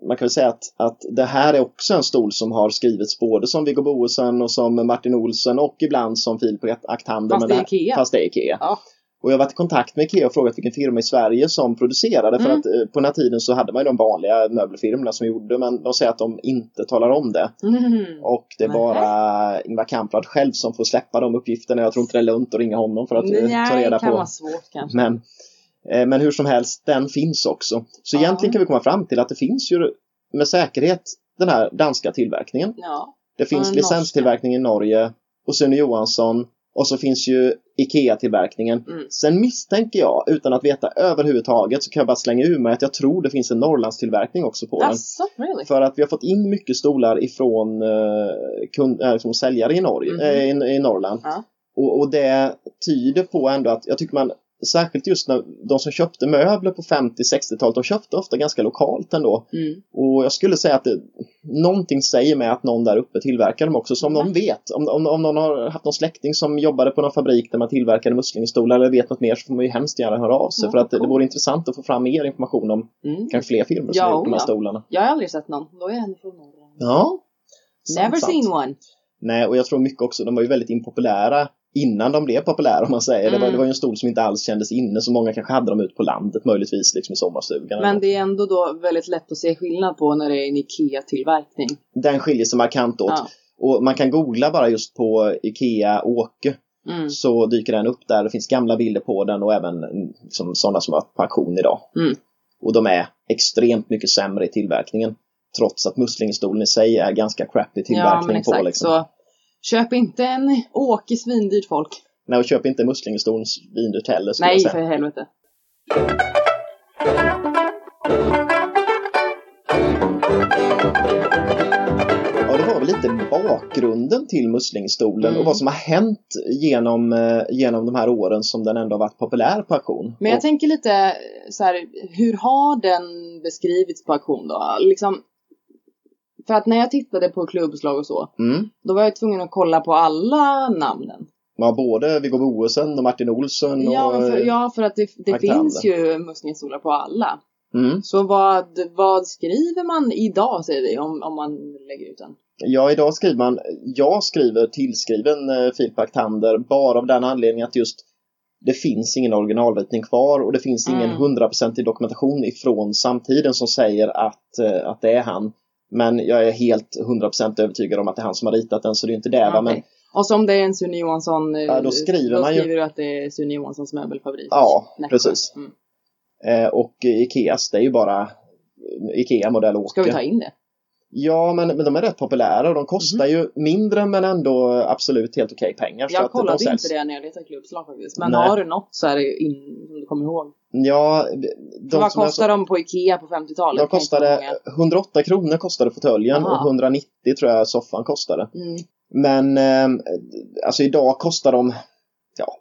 man kan väl säga att, att det här är också en stol som har skrivits både som Viggo Boesen och som Martin Olsen och ibland som Filip Aktander. Fast det är Ikea. Fast det är Ikea. Ja. Och jag har varit i kontakt med Ikea och frågat vilken firma i Sverige som producerade. För Mm. att eh, på den här tiden så hade man ju de vanliga möbelfirmorna som gjorde men de säger att de inte talar om det. Mm. Och det är Nähä. bara Ingvar Kamprad själv som får släppa de uppgifterna. Jag tror inte det är lönt att ringa honom för att eh, ta Nej, reda det kan på. vara svårt kanske. Men, eh, men hur som helst, den finns också. Så Ja. egentligen kan vi komma fram till att det finns ju med säkerhet den här danska tillverkningen. Ja. Det finns licenstillverkning i Norge och Sune Johansson och så finns ju IKEA-tillverkningen. Mm. Sen misstänker jag, utan att veta överhuvudtaget, så kan jag bara slänga ur mig att jag tror det finns en Norrlandstillverkning också på den. Asså, really? För att vi har fått in mycket stolar ifrån, eh, kund, äh, från säljare i, Norge, Mhm. eh, i, i Norrland. Ja. Och, och det tyder på ändå att jag tycker man Särskilt just när de som köpte möbler på 50-60-talet, de köpte ofta ganska lokalt ändå. Mm. Och jag skulle säga att det, någonting säger mig att någon där uppe tillverkar dem också. Så om någon vet, om, om, om någon har haft någon släkting som jobbade på någon fabrik där man tillverkade muslingstolar eller vet något mer så får man ju hemskt gärna höra av sig. Ja, för att det, det vore intressant att få fram mer information om Mm. kanske fler firmor som Ja, har gjort de här ja. stolarna. Jag har aldrig sett någon. Då är ändå från Norrland. Ja. Never Sant, seen sant. one. Nej, och jag tror mycket också, de var ju väldigt impopulära innan de blev populära om man säger. Det, var, Mm. det var ju en stol som inte alls kändes inne, så många kanske hade dem ut på landet möjligtvis liksom i sommarstugan. Men det är ändå då väldigt lätt att se skillnad på när det är en IKEA-tillverkning. Den skiljer sig markant åt. Ja. Och man kan googla bara just på IKEA Åke Mm. så dyker den upp där. Det finns gamla bilder på den och även mm, liksom, sådana som har på auktion idag. Mm. Och de är extremt mycket sämre i tillverkningen. Trots att muslingstolen i sig är ganska crappy Ja, tillverkning exakt. på. Liksom. Så köp inte en Åke svindyrt folk. Nej, och köp inte muslingstolen svindyrt heller. Nej, för helvete. Ja, det var väl lite bakgrunden till muslingstolen Mm. och vad som har hänt genom, eh, genom de här åren som den ändå har varit populär på auktion. Men jag Och- tänker lite så här, hur har den beskrivits på auktion då? Liksom, för att när jag tittade på klubbslag och så, mm. då var jag tvungen att kolla på alla namnen. Ja, både Viggo Boesen och Martin Olsson och... Ja, för, ja, för att det, det finns ju muslingestolar på alla. Mm. Så vad, vad skriver man idag, säger vi, om, om man lägger ut den? Ja, idag skriver man, jag skriver tillskriven eh, Filip Aktander bara av den anledningen att just det finns ingen originalritning kvar och det finns ingen Mm. hundraprocentig dokumentation ifrån samtiden som säger att, eh, att det är han. Men jag är helt 100% övertygad om att det är han som har ritat den så det är inte det. Va? Men. Och så om det är en Sune Johansson, eh, Ja, då skriver då man ju- skriver du att det är Sune Johanssons möbelfabrik. Ja, Nässjö. precis. Mm. Eh, och Ikeas, det är ju bara eh, Ikea modell Åke. Ska vi ta in det? Ja, men, men de är rätt populära och de kostar ju mindre men ändå absolut helt okej pengar. Jag de kollade säljs. inte det när jag letade klubbslag faktiskt. Men Nej. har du något så är det in, som du kommer ihåg. Ja, de vad är kostar de på Ikea på 50-talet? De kostade många. 108 kronor kostade fåtöljen och 190 tror jag soffan kostade. Mm. Men eh, alltså idag kostar de ja,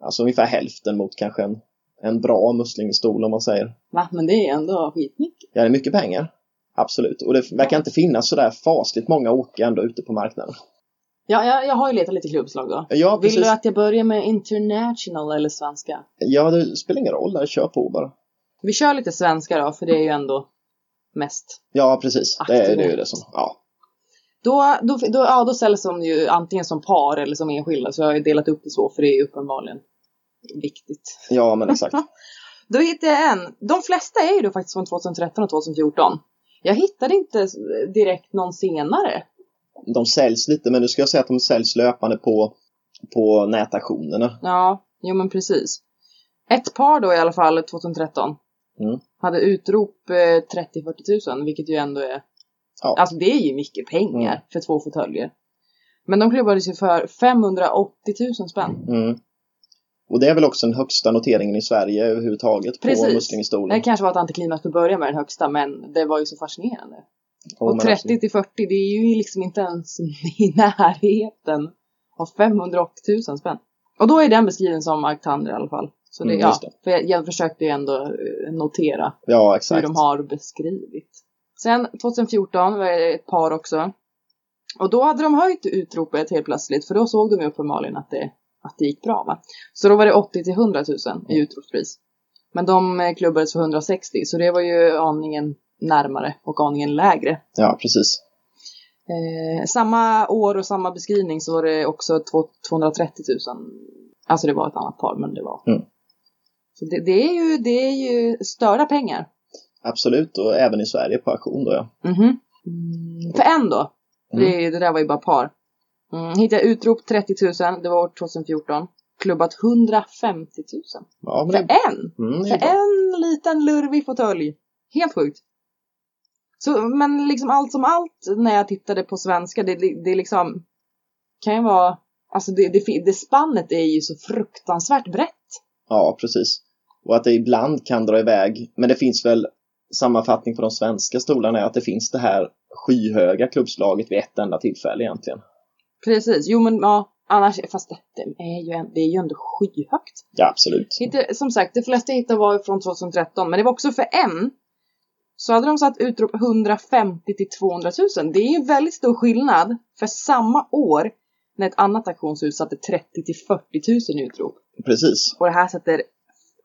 alltså ungefär hälften mot kanske en, en bra muslingstol om man säger. Va? Men det är ändå skitmycket. Ja, det är mycket pengar. Absolut. Och det verkar inte finnas sådär fasligt många åker ändå ute på marknaden. Ja, jag, jag har ju letat lite klubbslag då. Ja, Vill precis. du att jag börjar med international eller svenska? Ja, det spelar ingen roll. Där, kör på bara. Vi kör lite svenska då, för det är ju ändå mest. Ja, precis. Det, är- det är ju det som... Ja. Då, då, då, ja, då säljs de ju antingen som par eller som enskilda, så jag har ju delat upp det så, för det är ju uppenbarligen viktigt. ja, men exakt. Då hittade jag en. De flesta är ju då faktiskt från 2013 och 2014. Jag hittade inte direkt någon senare. De säljs lite, men nu ska jag säga att de säljs löpande på, på nätauktionerna. Ja, jo men precis. Ett par då i alla fall 2013 Mm. hade utrop eh, 30-40 tusen, vilket ju ändå är, Ja. alltså det är ju mycket pengar Mm. för två fåtöljer. Men de klubbades ju för 580 000 spänn. Mm. Och det är väl också den högsta noteringen i Sverige överhuvudtaget på Precis. muslingestolen. Det kanske var ett antiklimax att börja med den högsta, men det var ju så fascinerande. Och men 30 absolut. till 40, det är ju liksom inte ens i närheten av 580 000 spänn. Och då är den beskriven som Arctander i alla fall. Så det, Mm, ja, det. för jag, jag försökte ju ändå eh, notera Ja, hur de har beskrivit. Sen 2014 var det ett par också. Och då hade de höjt utropet helt plötsligt, för då såg de ju uppenbarligen att det, att det gick bra. Va? Så då var det 80 till 100 000 i utropspris. Men de eh, klubbades för 160, så det var ju aningen närmare och aningen lägre. Ja, precis. Eh, samma år och samma beskrivning så var det också två- 230 000. Alltså det var ett annat par, men det var. Mm. Så det, det, är ju, det är ju störda pengar. Absolut, och även i Sverige på auktion då ja. Mhm. Mm. För en då. Mm. Det, det där var ju bara par. Mm, hittade jag utrop 30 000, det var år 2014. Klubbat 150 000. Ja, För det, en! mm, För en liten lurvig fåtölj. Helt sjukt. Så, men liksom allt som allt när jag tittade på svenska, det, det, liksom kan ju vara, alltså det, det, det spannet är ju så fruktansvärt brett. Ja, precis. Och att det ibland kan dra iväg. Men det finns väl sammanfattning på de svenska stolarna är att det finns det här skyhöga klubbslaget vid ett enda tillfälle egentligen. Precis, jo men ja, annars, fast det, är ju, det är ju ändå skyhögt. Ja, absolut. Hittade, som sagt, det flesta jag hittade var från 2013, men det var också för en. Så hade de satt utrop 150 till 200 000. Det är ju en väldigt stor skillnad för samma år när ett annat auktionshus satte 30 till 40 000 i utrop. Precis. Och det här sätter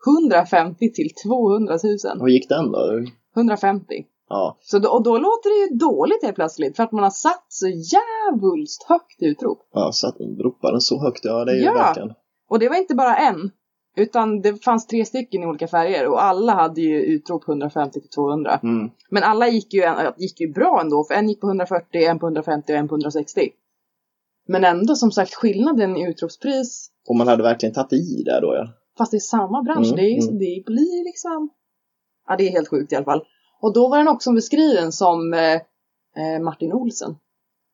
150 till 200 000. Hur gick den då? 150. Ja, Så då, och då låter det ju dåligt helt plötsligt för att man har satt så jävulst högt utrop. ja så att ropar den så högt. Ja, det är ju Ja. verkligen. Och det var inte bara en. Utan det fanns tre stycken i olika färger och alla hade ju utrop 150 till 200. Mm. Men alla gick ju, gick ju bra ändå, för en gick på 140, en på 150 och en på 160. Men ändå som sagt skillnaden i utropspris, Och man hade verkligen tagit i där då ja. fast det är samma bransch, Mm, det, är, mm. det blir liksom... Ja, det är helt sjukt i alla fall. Och då var den också beskriven som eh, eh, Martin Olsen.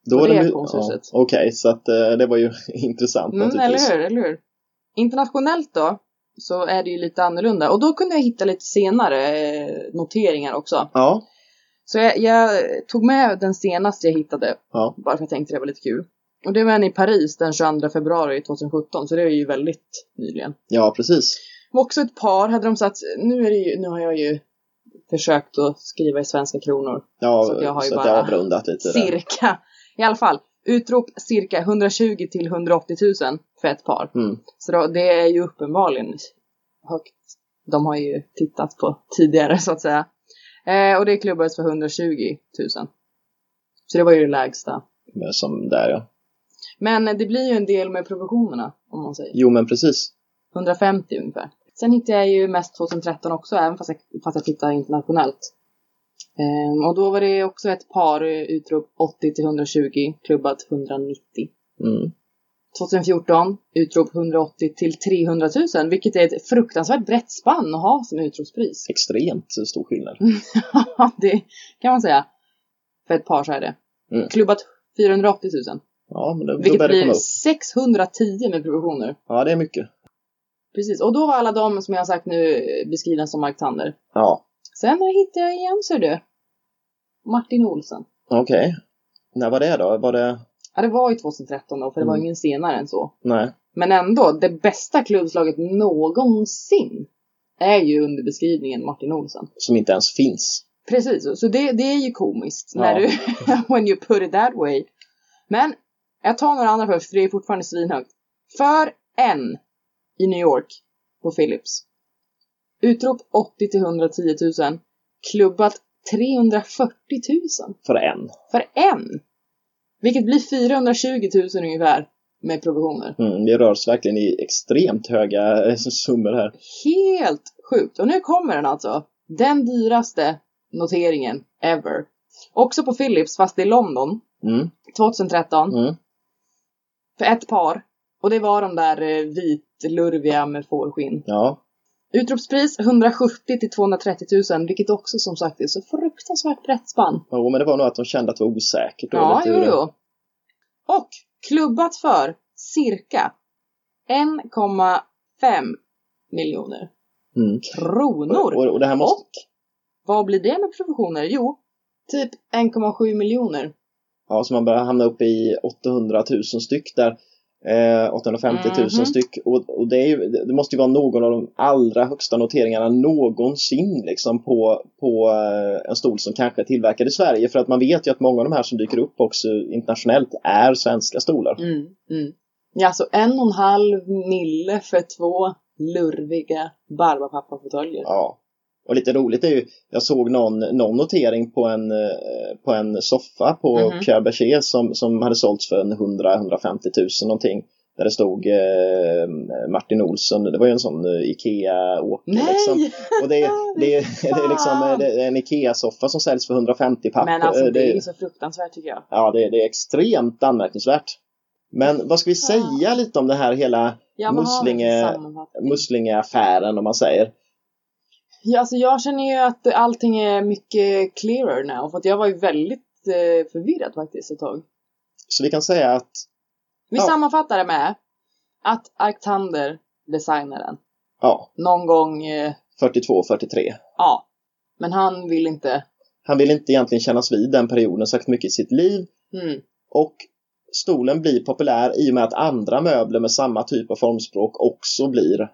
Då var det auktionshuset. ja, Okej, så att eh, det var ju intressant Mm, naturligtvis. eller hur, eller hur? Internationellt då, så är det ju lite annorlunda. Och då kunde jag hitta lite senare eh, noteringar också. Ja, Så jag, jag tog med den senaste jag hittade, ja, bara för att jag tänkte det var lite kul. Och det var en i Paris den 22 februari 2017, så det är ju väldigt nyligen. ja precis. Och också ett par hade de satt, nu, är det ju, nu har jag ju försökt att skriva i svenska kronor. Ja, Så att jag har ju bara jag avrundat lite där. Cirka, i alla fall, utrop cirka 120 till 180 000 för ett par. Mm. Så då, det är ju uppenbarligen högt. De har ju tittat på tidigare så att säga. Eh, och det klubbades för 120 000. Så det var ju det lägsta. Men Som där ja. Men det blir ju en del med provisionerna om man säger. Jo men precis. 150 ungefär. Sen hittade jag ju mest 2013 också, även fast jag, fast jag tittar internationellt. Ehm, och då var det också ett par eh, utrop 80 till 120, klubbat 190. Mm. 2014 utrop 180 till 300 000, vilket är ett fruktansvärt brett spann att ha som utropspris. Extremt stor skillnad. Ja, det kan man säga. För ett par så är det. Mm. Klubbat 480 000. Ja, men Vilket det komma blir upp. 610 med provisioner. Ja, det är mycket. Precis, och då var alla de som jag har sagt nu beskrivna som Mark Ja, Sen hittade jag igen ser du. Martin Olsen. okej. När var det då? Var det... Ja, det var ju 2013 då, för det var Mm. ingen senare än så. Nej. Men ändå, det bästa klubbslaget någonsin är ju under beskrivningen Martin Olsen. Som inte ens finns. Precis, så det, det är ju komiskt Ja. när du, when you put it that way. Men jag tar några andra först, för det är fortfarande svinhögt. För en i New York på Philips. Utrop 80 till 110 000. Klubbat 340 000 För en. för en. Vilket blir 420 000 ungefär med provisioner. Mm, det rör sig verkligen i extremt höga eh, summor här. Helt sjukt. Och nu kommer den alltså. Den dyraste noteringen ever. Också på Philips, fast i London. Mm. 2013. Mm. För ett par. Och det var de där eh, vitlurviga med fårskinn. Ja. Utropspris 170 till 230 000, vilket också som sagt är så fruktansvärt brett spann. Jo, men det var nog att de kände att det var osäkert. då, Ja, jo, det- jo. Och klubbat för cirka 1,5 miljoner Mm. kronor. Och, och här måste... Och vad blir det med provisioner? Jo, typ 1,7 miljoner. Ja, så man börjar hamna upp i 800 000 styck där. Eh, 850 000 Mhm. styck. Och, och det, ju, det måste ju vara någon av de allra högsta noteringarna någonsin liksom på, på eh, en stol som kanske är tillverkad i Sverige. För att man vet ju att många av de här som dyker upp också internationellt är svenska stolar. Mm, mm. Ja, så en och en halv mille för två lurviga Barbapapa-fåtöljer. Ja. Och lite roligt är ju, jag såg någon, någon notering på en, eh, på en soffa på Mhm. Pierre Berger som, som hade sålts för en 100-150 000 någonting. Där det stod eh, Martin Olsson, det var ju en sån eh, Ikea-åker liksom. Och det, är- det, är- det är liksom eh, det är en Ikea-soffa som säljs för 150 papp. Men alltså det är ju så fruktansvärt tycker jag. Ja, det, det är extremt anmärkningsvärt. Men vad ska vi säga lite om det här hela Ja, Muslinge-? Muslinge-affären om man säger? Ja, alltså jag känner ju att allting är mycket clearer nu. För att jag var ju väldigt eh, förvirrad faktiskt ett tag. Så vi kan säga att Vi Ja. sammanfattar det med att Arctander designade den. ja, Någon gång, eh, 42-43. ja. Men han vill inte. Han vill inte egentligen kännas vid den perioden särskilt mycket i sitt liv Mm. och stolen blir populär i och med att andra möbler med samma typ av formspråk också blir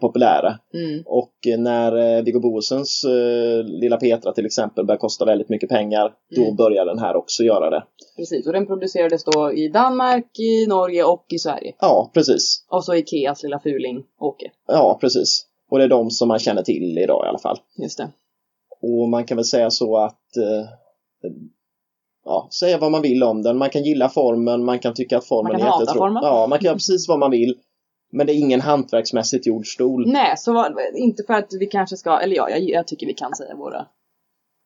populära. Mm. Och eh, när eh, Viggo Boesens eh, lilla Petra till exempel börjar kosta väldigt mycket pengar, då Mm. börjar den här också göra det. Precis, och den producerades då i Danmark, i Norge och i Sverige. Ja, precis. Och så Ikeas lilla fuling Åke. Ja, precis. Och det är de som man känner till idag i alla fall. Just det. Och man kan väl säga så att eh, ja, säga vad man vill om den. Man kan gilla formen, man kan tycka att formen Man kan är jättetråkig. formen. Ja, man kan göra precis vad man vill. Men det är ingen hantverksmässigt gjord stol. Nej, så var, inte för att vi kanske ska, eller ja, jag, jag tycker vi kan säga våra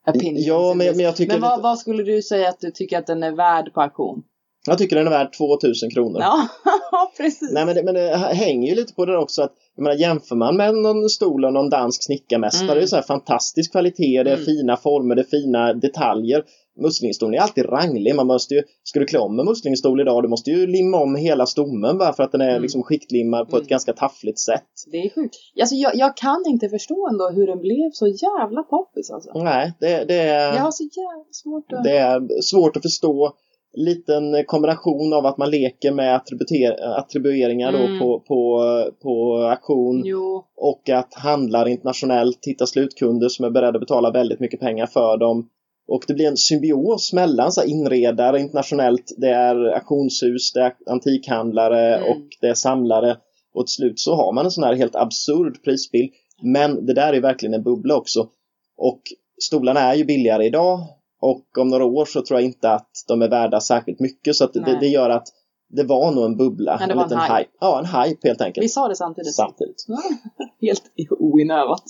opinions. Ja, men, men jag tycker, Men vad, lite, vad skulle du säga att du tycker att den är värd på auktion? jag tycker den är värd 2000 kronor. Ja, precis. Nej, men det, men det hänger ju lite på det också att jag menar, jämför man med någon stol och någon dansk snickarmästare, Mm. det är så här fantastisk kvalitet, det är Mm. fina former, det är fina detaljer. Muslingstolen är alltid ranglig, man måste ju, ska du klä om en muslingstol idag, du måste ju limma om hela stommen bara för att den är Mm. liksom skiktlimmad på Mm. ett ganska taffligt sätt. Det är sjukt. Alltså, jag, jag kan inte förstå ändå hur den blev så jävla poppis alltså. Nej, det, det, är, Jag har så jävla svårt att... det är svårt att förstå. Liten kombination av att man leker med attribueringar Mm. då på, på, på auktion Jo, och att handlar internationellt hittar slutkunder som är beredda att betala väldigt mycket pengar för dem. Och det blir en symbios mellan så här, inredare internationellt, det är auktionshus, det är antikhandlare Mm. och det är samlare. Och till slut så har man en sån här helt absurd prisbild. Men det där är verkligen en bubbla också. Och stolarna är ju billigare idag och om några år så tror jag inte att de är värda särskilt mycket så att det, det gör att det var nog en bubbla. Men det en var en liten hype. Ja, en hype helt enkelt. vi sa det samtidigt. Samtidigt. Helt oinövat.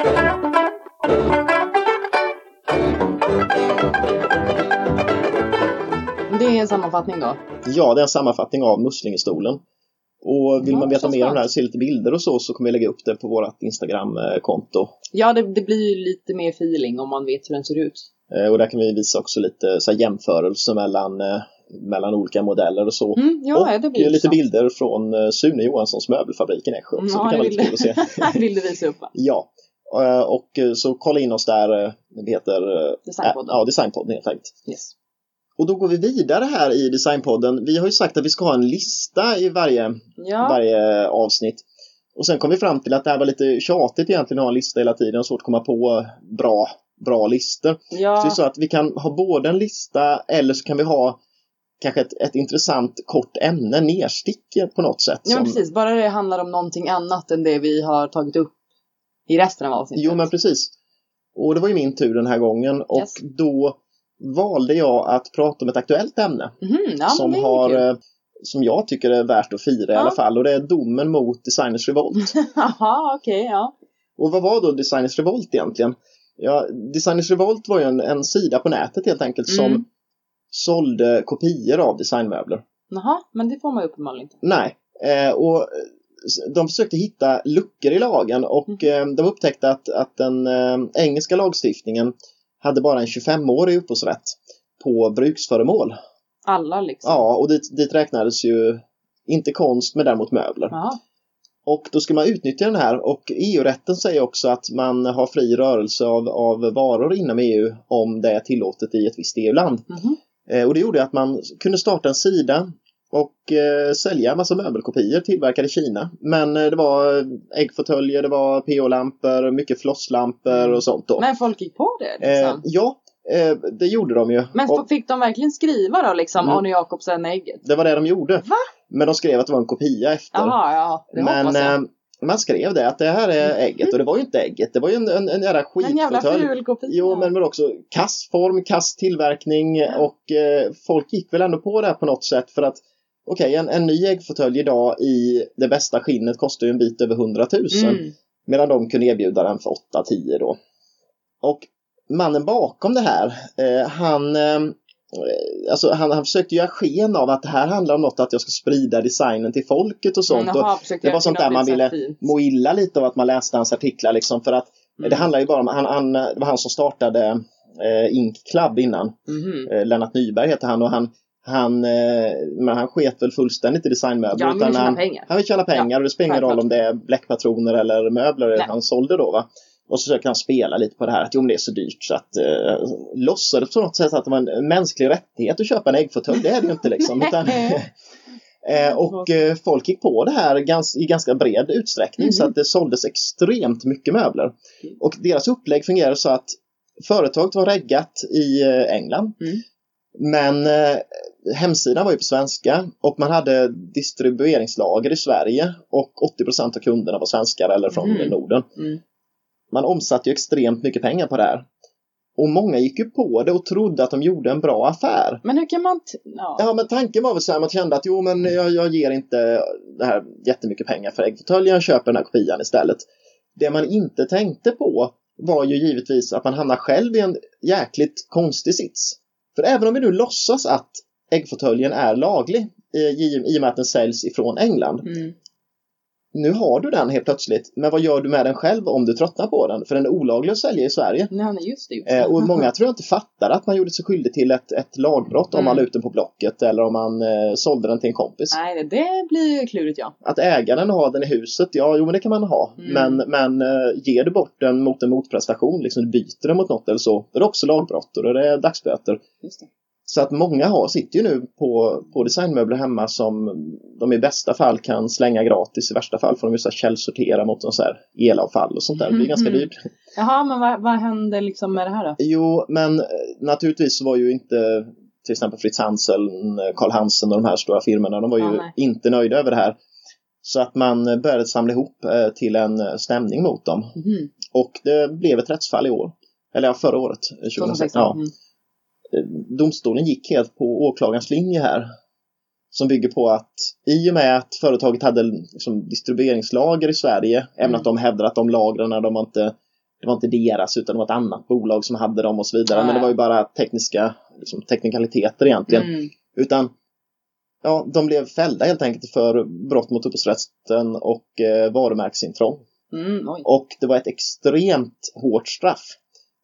Det är en sammanfattning då. Ja, det är en sammanfattning av Muslingestolen. Och vill Ja, man veta mer om det här, se lite bilder och så, så kommer vi lägga upp det på vårt Instagram-konto. Ja, det, det blir ju lite mer feeling om man vet hur den ser ut. Eh, Och där kan vi visa också lite så här, jämförelse mellan, eh, mellan olika modeller och så. Mm, ja, och det blir lite bilder från eh, Sune Johanssons möbelfabrik i Nässjö. så det kan vara lite kul att se. vill du visa upp va? ja, och eh, så kolla in oss där. eh, Det heter eh, Designpodden. Ja, Designpodden helt enkelt. Yes. Och då går vi vidare här i Designpodden. Vi har ju sagt att vi ska ha en lista i varje Ja, varje avsnitt. Och sen kom vi fram till att det här var lite tjatigt egentligen att ha en lista hela tiden och svårt att komma på bra, bra listor. Så det är ja, så att vi kan ha både en lista eller så kan vi ha kanske ett, ett intressant kort ämne, nerstick på något sätt. ja som- precis. Bara det handlar om någonting annat än det vi har tagit upp i resten av avsnittet. Jo men precis. Och det var ju min tur den här gången och Yes. då valde jag att prata om ett aktuellt ämne Mhm, ja, som, har, kul. eh, som jag tycker är värt att fira i Ja. alla fall och det är domen mot Designers Revolt. Jaha, okej, ja. Och vad var då Designers Revolt egentligen? Ja, Designers Revolt var ju en, en sida på nätet helt enkelt som Mm. sålde kopior av designmöbler. Jaha, men det får man ju uppenbarligen inte. Nej, eh, och de försökte hitta luckor i lagen och eh, de upptäckte att, att den eh, engelska lagstiftningen hade bara en 25-årig upphovsrätt på bruksföremål. Alla liksom. Ja, och dit, dit räknades ju inte konst men däremot möbler. Jaha. Och då ska man utnyttja den här och EU-rätten säger också att man har fri rörelse av, av varor inom EU om det är tillåtet i ett visst EU-land. Mhm. Eh, och det gjorde att man kunde starta en sida och eh, sälja en massa möbelkopior tillverkade i Kina. Men eh, det var äggfåtöljer, det var PO-lampor, mycket flosslampor och sånt då. Men folk gick på det eh, liksom. ja, eh, det gjorde de ju. Men Och fick de verkligen skriva då liksom Mm. Arne Jacobsen ägget? det var det de gjorde. Va? Men de skrev att det var en kopia efter. Jaha, ja. Det Men hoppas jag. eh, man skrev det att det här är ägget och det var ju inte ägget. Det var ju en, en, en jävla en jävla skitfåtölj. ful kopia. Jo, men, men också kass form, kass tillverkning och eh, folk gick väl ändå på det här på något sätt för att okej, en, en ny äggfåtölj idag i det bästa skinnet kostar ju en bit över 100 000 Mm. medan de kunde erbjuda den för 8-10 då. Och mannen bakom det här, eh, han eh, Alltså han, han försökte göra sken av att det här handlar om något att jag ska sprida designen till folket och sånt. Mm, och det var sånt där man ville fint. må illa lite av att man läste hans artiklar liksom för att Mm. det handlar ju bara om, han, han, det var han som startade eh, Ink Club innan. Mhm. Eh, Lennart Nyberg heter han och han han, eh, men han sket väl fullständigt i designmöbler. Ja, han ville utan tjäna han, pengar. han vill tjäna pengar och det spelar ingen roll om det är bläckpatroner eller möbler Nej. han sålde då. Va? Och så försöker han spela lite på det här att jo men det är så dyrt så att eh, låtsades på något sätt att det var en- mänsklig rättighet att köpa en äggfåtölj. Det är det ju inte liksom. Utan, eh, och eh, folk gick på det här gans, i ganska bred utsträckning Mhm. så att det såldes extremt mycket möbler. Och deras upplägg fungerade så att företaget var reggat i England. Mm. Men hemsidan var ju på svenska och man hade distribueringslager i Sverige och 80% av kunderna var svenskar eller från Mm. Norden. Mm. Man omsatte ju extremt mycket pengar på det här. Och många gick ju på det och trodde att de gjorde en bra affär. Men hur kan man... Ja. Ja, men tanken var väl så här, man kände att jo, men jag, jag ger inte det här jättemycket pengar för äggfåtöljen, jag köper den här kopian istället. Det man inte tänkte på var ju givetvis att man hamnar själv i en jäkligt konstig sits. För även om vi nu låtsas att äggfåtöljen är laglig i, i, och med att den säljs ifrån England. Mm. Nu har du den helt plötsligt, men vad gör du med den själv om du tröttnar på den? För den är olaglig att sälja i Sverige. Nej, just det. Just det. Eh, och många tror jag inte fattar att man gjorde sig skyldig till ett, ett lagbrott om Mm. man la ut den på Blocket eller om man eh, sålde den till en kompis. Nej, det- blir ju klurigt ja. Att ägaren har den i huset, ja jo men det kan man ha. Mm. Men, men eh, ger du bort den mot en motprestation, liksom du byter den mot något eller så, då är det också lagbrott och då är det dagsböter. Just det. Så att många har, sitter ju nu på, på designmöbler hemma som de i bästa fall kan slänga gratis, i värsta fall får de ju så källsortera mot så här elavfall och sånt där. Det blir ganska Mhm. dyrt. Jaha, men vad, vad händer liksom med det här då? Jo, men eh, naturligtvis var ju inte till exempel Fritz Hansel, Karl Hansen och de här stora firmorna, de var ju Ja, inte nöjda över det här. Så att man började samla ihop eh, till en eh, stämning mot dem. Mhm. Och det blev ett rättsfall i år. Eller ja, förra året, eh, 2016. 2016. Ja. Mm. Eh, Domstolen gick helt på åklagarens linje här. Som bygger på att i och med att företaget hade liksom, distribueringslager i Sverige, även Mm. att de hävdar att de lagren de var inte det var inte deras utan det var ett annat bolag som hade dem och så vidare. Ja, Men det var ju bara tekniska liksom, teknikaliteter egentligen. Mm. Utan ja, de blev fällda helt enkelt för brott mot upphovsrätten och eh, varumärkesintrång. Mm. Och det var ett extremt hårt straff.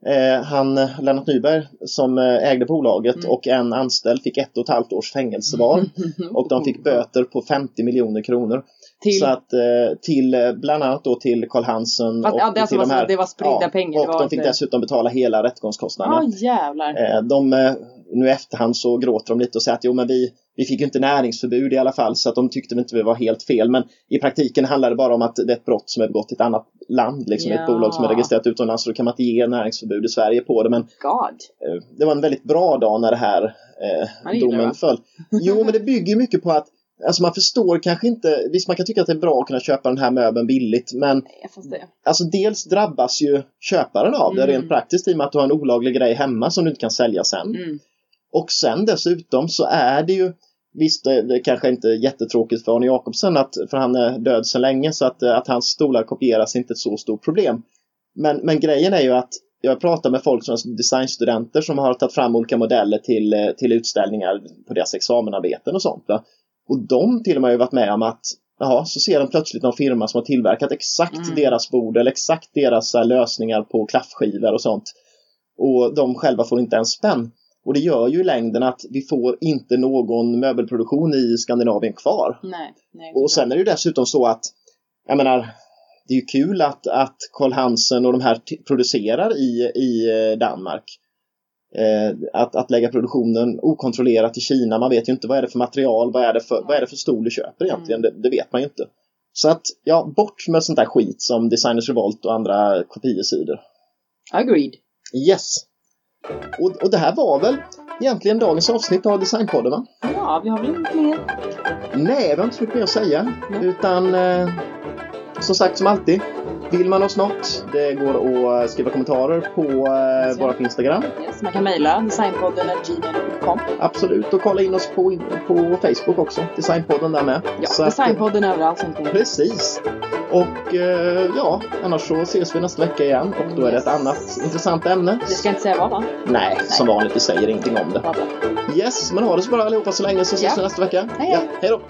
Eh, han, Lennart Nyberg, som eh, ägde bolaget Mm. och en anställd fick ett och ett halvt års fängelse var. Och de fick böter på 50 miljoner kronor. Till, Så att eh, till bland annat då till Karl Hansen fast, och ja, det, alltså till var, de här. det var spridda Ja, pengar. och det de fick inte- dessutom betala hela rättegångskostnaderna. Ja, jävlar. Eh, De, nu i efterhand så gråter de lite och säger att jo men vi, vi fick ju inte näringsförbud i alla fall så att de tyckte inte vi var helt fel. Men i praktiken handlar det bara om att det är ett brott som är begått i ett annat land, liksom Ja. ett bolag som är registrerat utomlands så då kan man inte ge näringsförbud i Sverige på det. Men God. eh, det var en väldigt bra dag när det här eh, det domen föll. Jo men det bygger mycket på att Alltså man förstår kanske inte, visst man kan tycka att det är bra att kunna köpa den här möbeln billigt men Nej, det. Alltså dels drabbas ju köparen av det Mm. rent praktiskt i och med att du har en olaglig grej hemma som du inte kan sälja sen. Mm. Och sen dessutom så är det ju Visst, det, kanske inte är jättetråkigt för Arne Jacobsen att, för han är död så länge så att, att hans stolar kopieras är inte ett så stort problem. Men, men grejen är ju att jag pratar med folk som är designstudenter som har tagit fram olika modeller till, eh, till utställningar på deras examenarbeten och sånt. Va? Och de till och med har varit med om att Jaha, så ser de plötsligt någon firma som har tillverkat exakt mm. deras bord eller exakt deras här, lösningar på klaffskivor och sånt. Och de själva får inte ens spänn. Och det gör ju i längden att vi får inte någon möbelproduktion i Skandinavien kvar. Nej, nej, och sen är det ju dessutom så att, jag menar, det är ju kul att, att Carl Hansen och de här producerar i, i eh, Danmark. Eh, att, att lägga produktionen okontrollerat i Kina, man vet ju inte vad är det för material, vad är det för, vad är det för stol du köper egentligen, mm. det, det, vet man ju inte. Så att, ja, bort med sånt där skit som Designers Revolt och andra kopiesidor. Agreed. Yes. Och, och det här var väl egentligen dagens avsnitt av Designpodden va? Ja, vi har väl inte mer? Nej, vi har inte så mycket mer att säga. Mm. Utan eh, som sagt som alltid, vill man oss något, det går att skriva kommentarer på eh, vårt Instagram. Yes, man kan mejla designpodden.gmail.com Absolut, och kolla in oss på, på Facebook också. Designpodden där med. Ja, så Designpodden att, överallt. Precis. Och eh, ja, annars så ses vi nästa vecka igen och då är det ett annat intressant ämne. Vi ska inte säga vad va? Nej, Nej. som vanligt, vi säger ingenting om det. Yes, men ha det så bra allihopa så länge så ses vi ja. nästa vecka. Hej, hej. Ja, hej då!